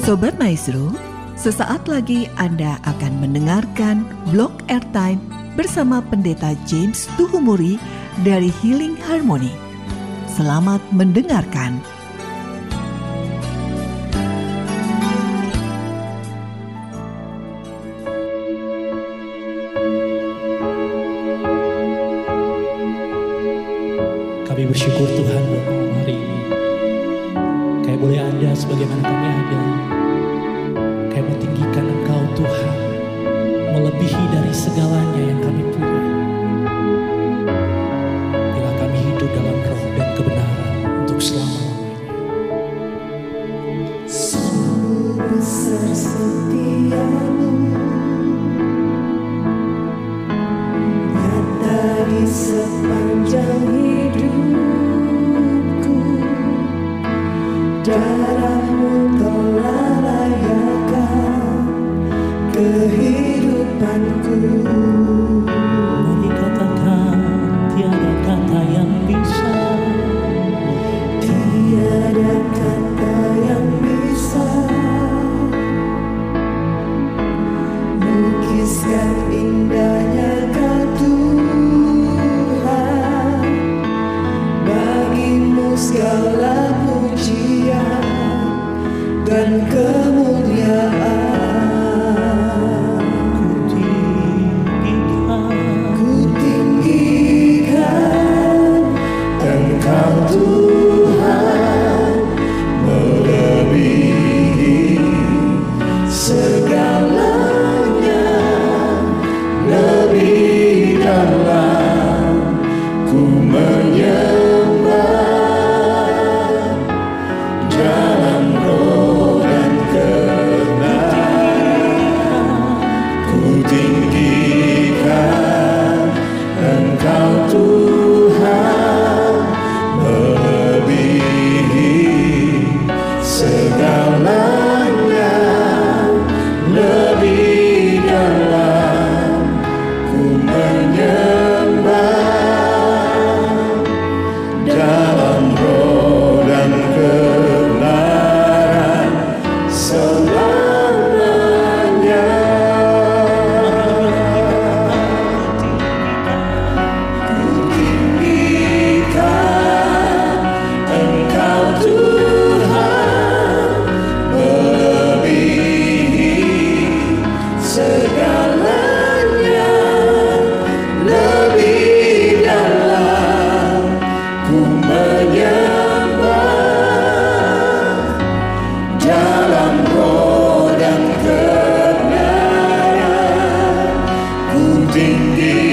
Sobat Maestro, sesaat lagi Anda akan mendengarkan blog airtime bersama Pendeta James Tuhumuri dari Healing Harmony. Selamat mendengarkan. entender.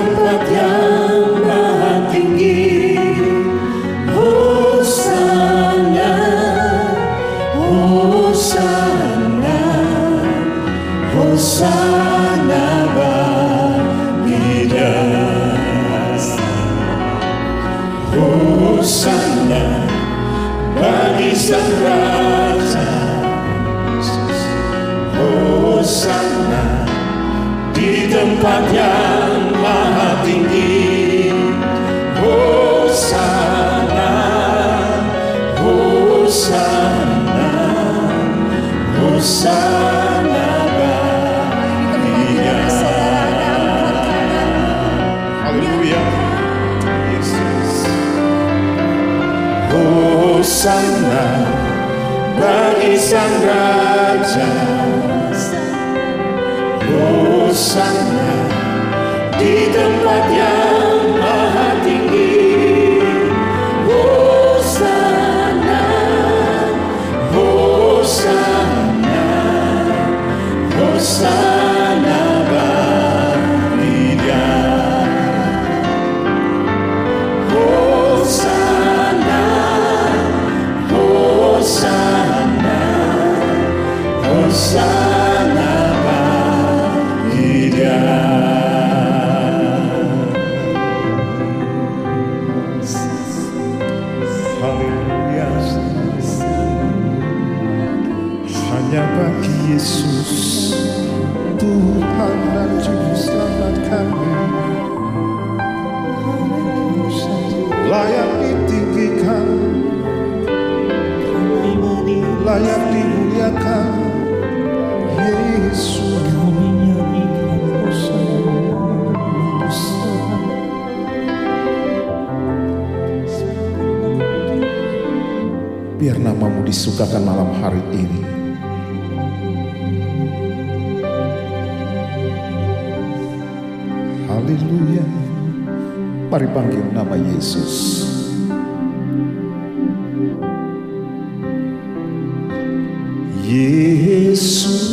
Patriarca. Hosana bagi sang raja. Hosana di tempat yang Haleluya Hanya bagi Yesus Tuhan dan Juru Selamat kami. Layak ditinggikan. Layak namamu disukakan malam hari ini. Haleluya. Mari panggil nama Yesus. Yesus.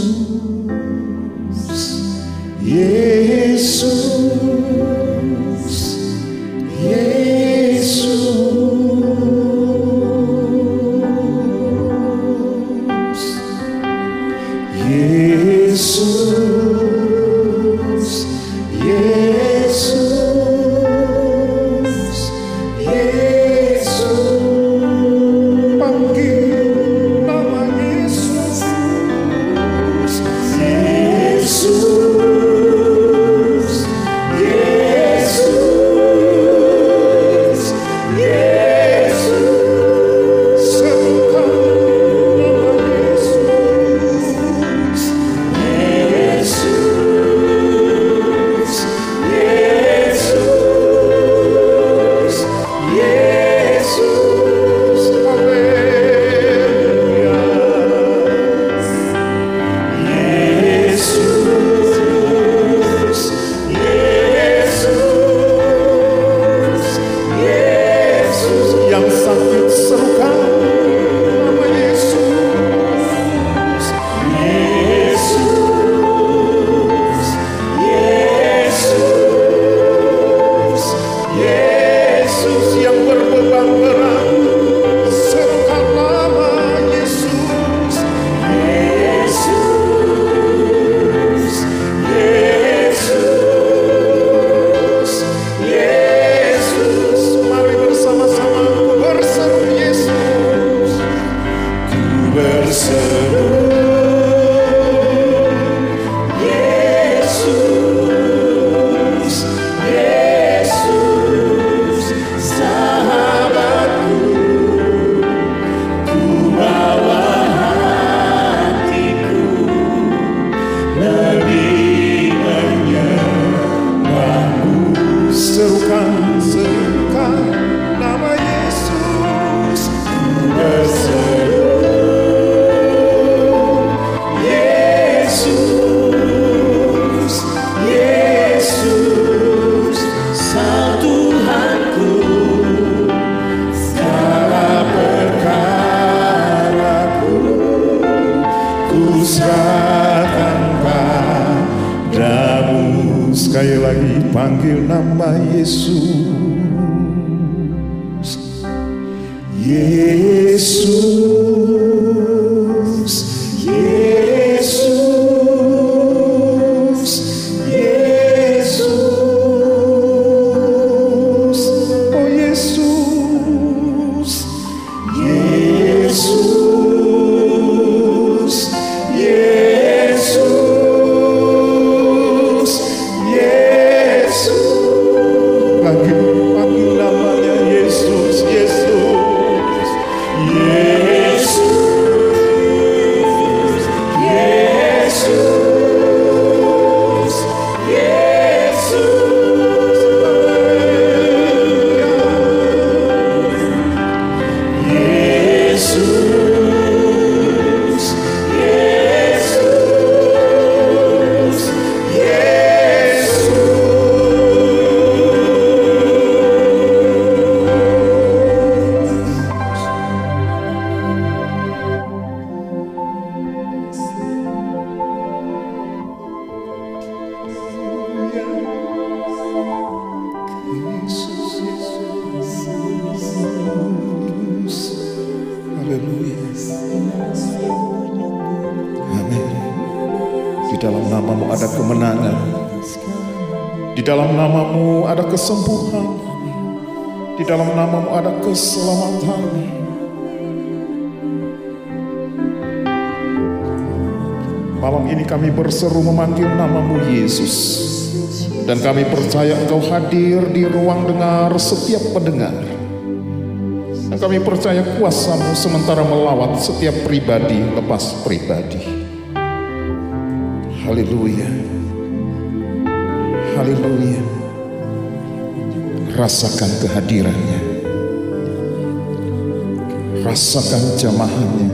Dalam namamu ada kemenangan. Di dalam namamu ada kesembuhan. Di dalam namamu ada keselamatan. Malam ini kami berseru memanggil namamu Yesus. Dan kami percaya engkau hadir di ruang dengar setiap pendengar. Dan kami percaya kuasamu sementara melawat setiap pribadi lepas pribadi. Haleluya. Haleluya. Rasakan kehadirannya. Rasakan jamahannya.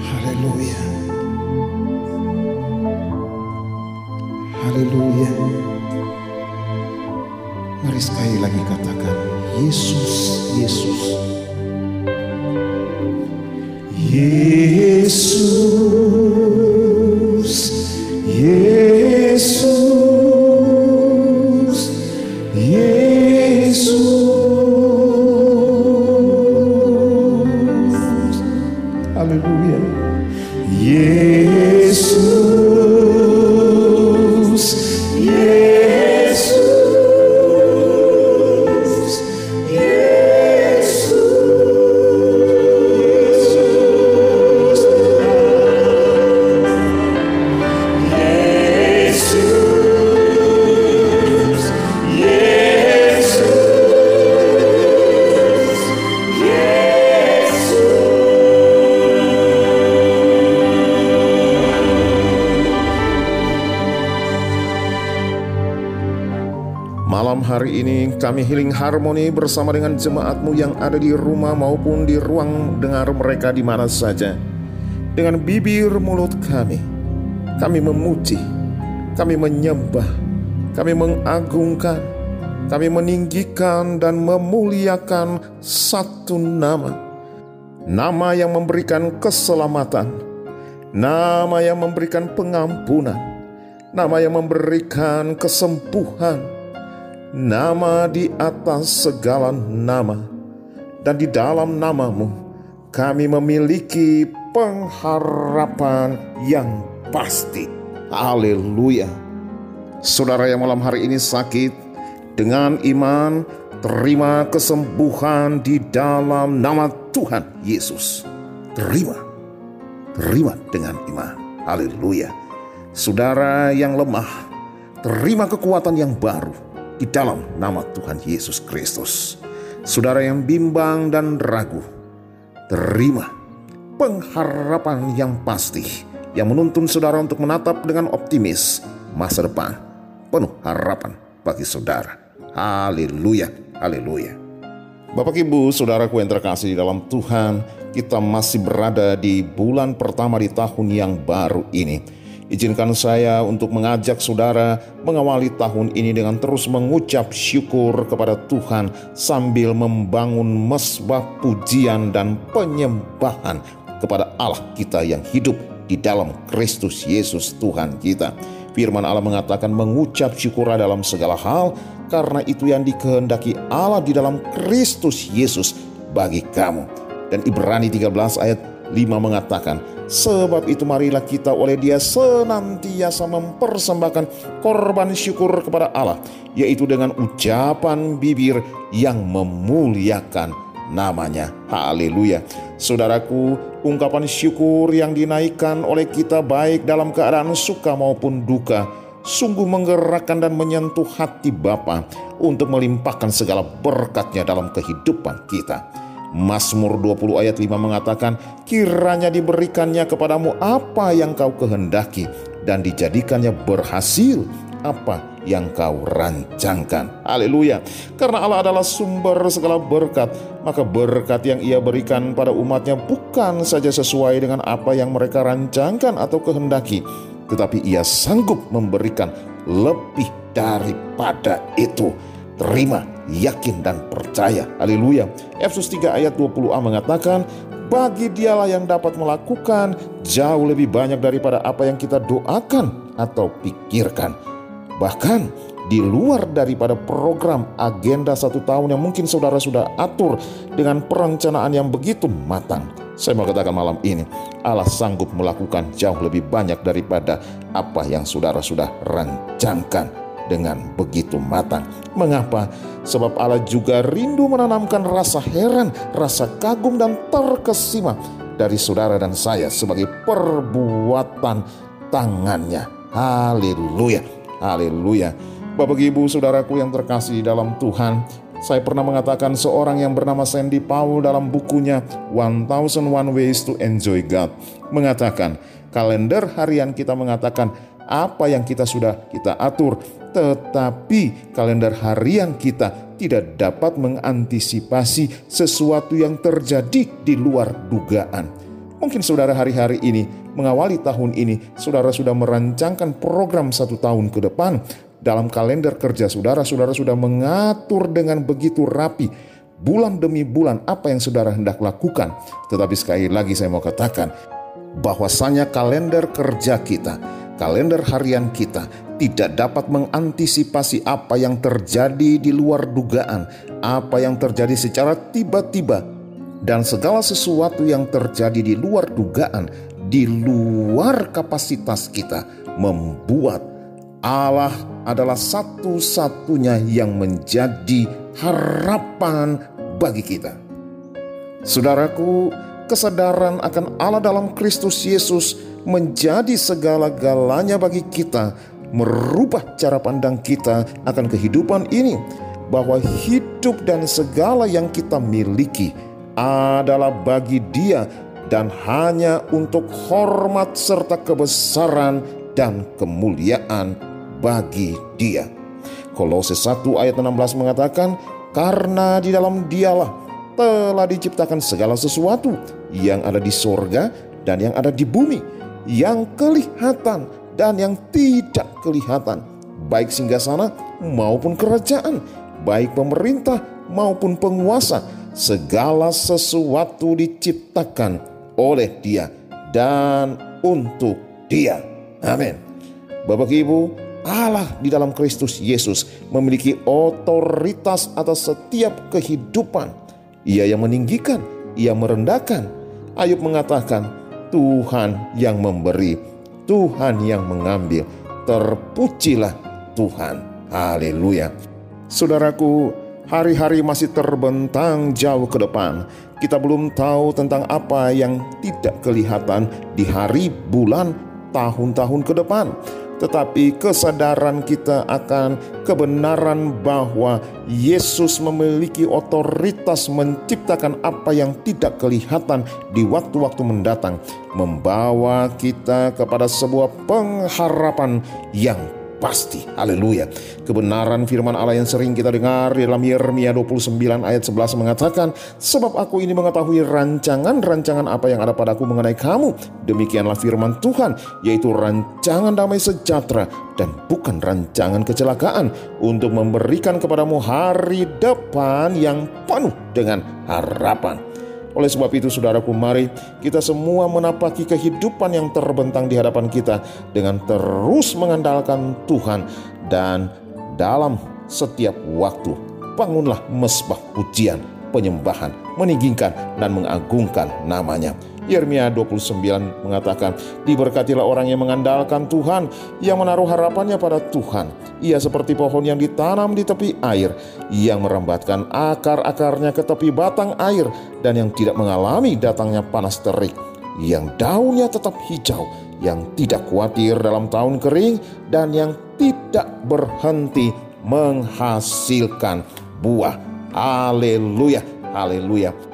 Haleluya. Haleluya. Mari sekali lagi katakan, Yesus, Yesus. Kami Healing Harmony bersama dengan jemaatmu yang ada di rumah maupun di ruang dengar mereka di mana saja. Dengan bibir mulut kami, kami memuji, kami menyembah, kami mengagungkan, kami meninggikan dan memuliakan satu nama. Nama yang memberikan keselamatan, nama yang memberikan pengampunan, nama yang memberikan kesembuhan, nama di atas segala nama, dan di dalam namamu kami memiliki pengharapan yang pasti. Haleluya. Saudara yang malam hari ini sakit, dengan iman terima kesembuhan di dalam nama Tuhan Yesus. Terima, terima dengan iman. Haleluya. Saudara yang lemah, terima kekuatan yang baru di dalam nama Tuhan Yesus Kristus. Saudara yang bimbang dan ragu, terima pengharapan yang pasti yang menuntun saudara untuk menatap dengan optimis masa depan penuh harapan bagi saudara. Haleluya, haleluya. Bapak Ibu, saudaraku yang terkasih di dalam Tuhan, kita masih berada di bulan pertama di tahun yang baru ini. Izinkan saya untuk mengajak saudara mengawali tahun ini dengan terus mengucap syukur kepada Tuhan sambil membangun mesbah pujian dan penyembahan kepada Allah kita yang hidup di dalam Kristus Yesus Tuhan kita. Firman Allah mengatakan mengucap syukurlah dalam segala hal karena itu yang dikehendaki Allah di dalam Kristus Yesus bagi kamu. Dan Ibrani 13 ayat 5 mengatakan, Sebab itu marilah kita oleh dia senantiasa mempersembahkan korban syukur kepada Allah, yaitu dengan ucapan bibir yang memuliakan namanya. Haleluya. Saudaraku, ungkapan syukur yang dinaikkan oleh kita baik dalam keadaan suka maupun duka, sungguh menggerakkan dan menyentuh hati Bapa untuk melimpahkan segala berkatnya dalam kehidupan kita. Mazmur 20 ayat 5 mengatakan, kiranya diberikannya kepadamu apa yang kau kehendaki dan dijadikannya berhasil apa yang kau rancangkan. Haleluya. Karena Allah adalah sumber segala berkat, maka berkat yang ia berikan pada umatnya bukan saja sesuai dengan apa yang mereka rancangkan atau kehendaki, tetapi ia sanggup memberikan lebih daripada itu. Terima yakin dan percaya. Haleluya. Efesus 3 ayat 20a mengatakan, bagi dialah yang dapat melakukan jauh lebih banyak daripada apa yang kita doakan atau pikirkan. Bahkan di luar daripada program agenda satu tahun yang mungkin saudara sudah atur dengan perencanaan yang begitu matang. Saya mau katakan malam ini, Allah sanggup melakukan jauh lebih banyak daripada apa yang saudara sudah rancangkan dengan begitu matang. Mengapa? Sebab Allah juga rindu menanamkan rasa heran, rasa kagum dan terkesima dari saudara dan saya sebagai perbuatan tangannya. Haleluya. Haleluya. Bapak Ibu saudaraku yang terkasih dalam Tuhan, saya pernah mengatakan seorang yang bernama Sandy Paul dalam bukunya 1001 Ways to Enjoy God mengatakan kalender harian kita mengatakan apa yang kita sudah kita atur tetapi kalender harian kita tidak dapat mengantisipasi sesuatu yang terjadi di luar dugaan. Mungkin saudara hari-hari ini mengawali tahun ini, saudara sudah merancangkan program satu tahun ke depan. Dalam kalender kerja saudara, saudara sudah mengatur dengan begitu rapi bulan demi bulan apa yang saudara hendak lakukan. Tetapi sekali lagi saya mau katakan bahwasanya kalender kerja kita, kalender harian kita tidak dapat mengantisipasi apa yang terjadi di luar dugaan, apa yang terjadi secara tiba-tiba, dan segala sesuatu yang terjadi di luar dugaan, di luar kapasitas kita, membuat Allah adalah satu-satunya yang menjadi harapan bagi kita. Saudaraku, kesadaran akan Allah dalam Kristus Yesus menjadi segala-galanya bagi kita merubah cara pandang kita akan kehidupan ini, bahwa hidup dan segala yang kita miliki adalah bagi Dia dan hanya untuk hormat serta kebesaran dan kemuliaan bagi Dia. Kolose 1 ayat 16 mengatakan, "Karena di dalam Dialah telah diciptakan segala sesuatu yang ada di sorga dan yang ada di bumi, yang kelihatan dan yang tidak kelihatan, baik singgasana maupun kerajaan, baik pemerintah maupun penguasa, segala sesuatu diciptakan oleh Dia dan untuk Dia. Amin. Bapak Ibu, Allah di dalam Kristus Yesus memiliki otoritas atas setiap kehidupan. Ia yang meninggikan, ia merendahkan. Ayub mengatakan, Tuhan yang memberi Tuhan yang mengambil. Terpujilah Tuhan. Haleluya. Saudaraku, hari-hari masih terbentang jauh ke depan. Kita belum tahu tentang apa yang tidak kelihatan di hari, bulan, tahun-tahun ke depan tetapi kesadaran kita akan kebenaran bahwa Yesus memiliki otoritas menciptakan apa yang tidak kelihatan di waktu-waktu mendatang, membawa kita kepada sebuah pengharapan yang pasti. Haleluya. Kebenaran firman Allah yang sering kita dengar di dalam Yeremia 29 ayat 11 mengatakan, Sebab aku ini mengetahui rancangan-rancangan apa yang ada padaku mengenai kamu. Demikianlah firman Tuhan, yaitu rancangan damai sejahtera dan bukan rancangan kecelakaan untuk memberikan kepadamu hari depan yang penuh dengan harapan. Oleh sebab itu saudaraku mari kita semua menapaki kehidupan yang terbentang di hadapan kita dengan terus mengandalkan Tuhan dan dalam setiap waktu bangunlah mesbah pujian, penyembahan, meninggikan dan mengagungkan namanya. Yeremia 29 mengatakan, Diberkatilah orang yang mengandalkan Tuhan, yang menaruh harapannya pada Tuhan. Ia seperti pohon yang ditanam di tepi air, yang merambatkan akar-akarnya ke tepi batang air, dan yang tidak mengalami datangnya panas terik, yang daunnya tetap hijau, yang tidak khawatir dalam tahun kering, dan yang tidak berhenti menghasilkan buah. Haleluya, haleluya.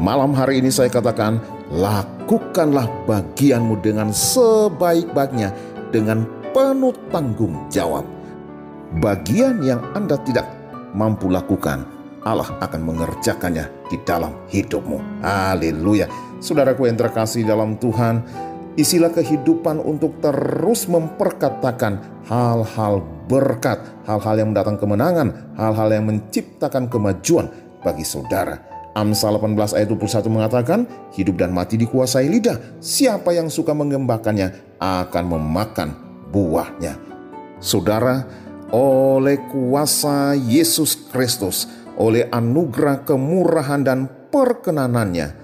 Malam hari ini saya katakan, lakukanlah bagianmu dengan sebaik-baiknya dengan penuh tanggung jawab. Bagian yang Anda tidak mampu lakukan, Allah akan mengerjakannya di dalam hidupmu. Haleluya. Saudaraku yang terkasih dalam Tuhan, isilah kehidupan untuk terus memperkatakan hal-hal berkat, hal-hal yang mendatang kemenangan, hal-hal yang menciptakan kemajuan bagi saudara. Amsal 18 ayat 21 mengatakan, hidup dan mati dikuasai lidah. Siapa yang suka mengembangkannya akan memakan buahnya. Saudara, oleh kuasa Yesus Kristus, oleh anugerah kemurahan dan perkenanannya,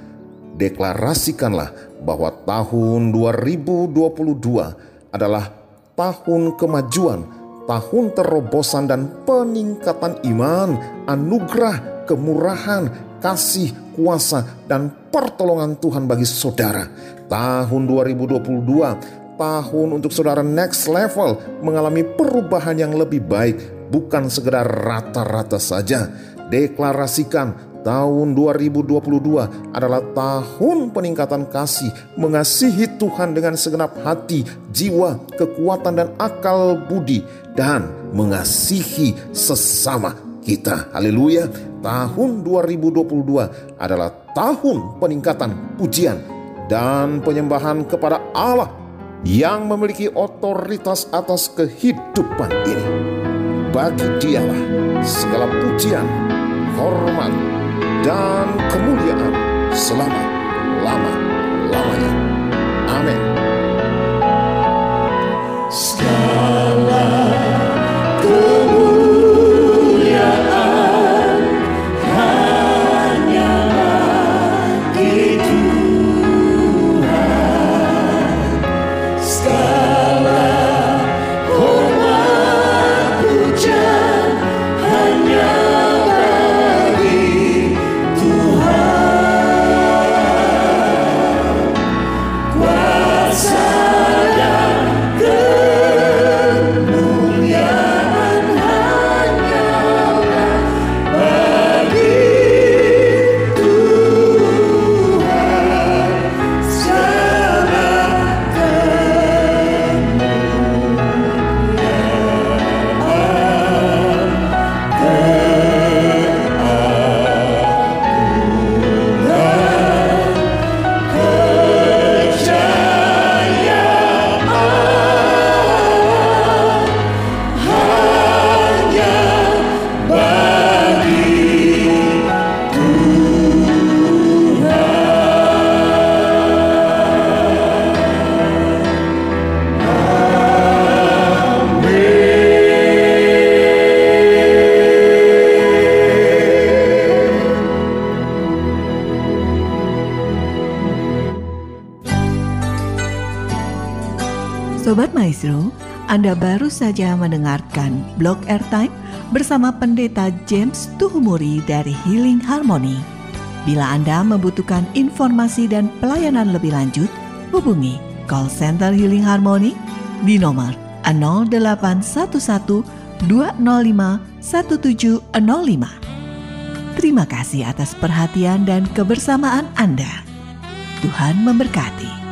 deklarasikanlah bahwa tahun 2022 adalah tahun kemajuan, tahun terobosan dan peningkatan iman, anugerah, kemurahan, kasih, kuasa, dan pertolongan Tuhan bagi saudara. Tahun 2022, tahun untuk saudara next level mengalami perubahan yang lebih baik, bukan sekedar rata-rata saja. Deklarasikan tahun 2022 adalah tahun peningkatan kasih, mengasihi Tuhan dengan segenap hati, jiwa, kekuatan, dan akal budi, dan mengasihi sesama kita. Haleluya. Tahun 2022 adalah tahun peningkatan pujian dan penyembahan kepada Allah yang memiliki otoritas atas kehidupan ini. Bagi dialah segala pujian, hormat, dan kemuliaan selama lama-lamanya. Amin. Sobat Maestro, Anda baru saja mendengarkan blog airtime bersama Pendeta James Tuhumuri dari Healing Harmony. Bila Anda membutuhkan informasi dan pelayanan lebih lanjut, hubungi call center Healing Harmony di nomor 0811 205 1705. Terima kasih atas perhatian dan kebersamaan Anda. Tuhan memberkati.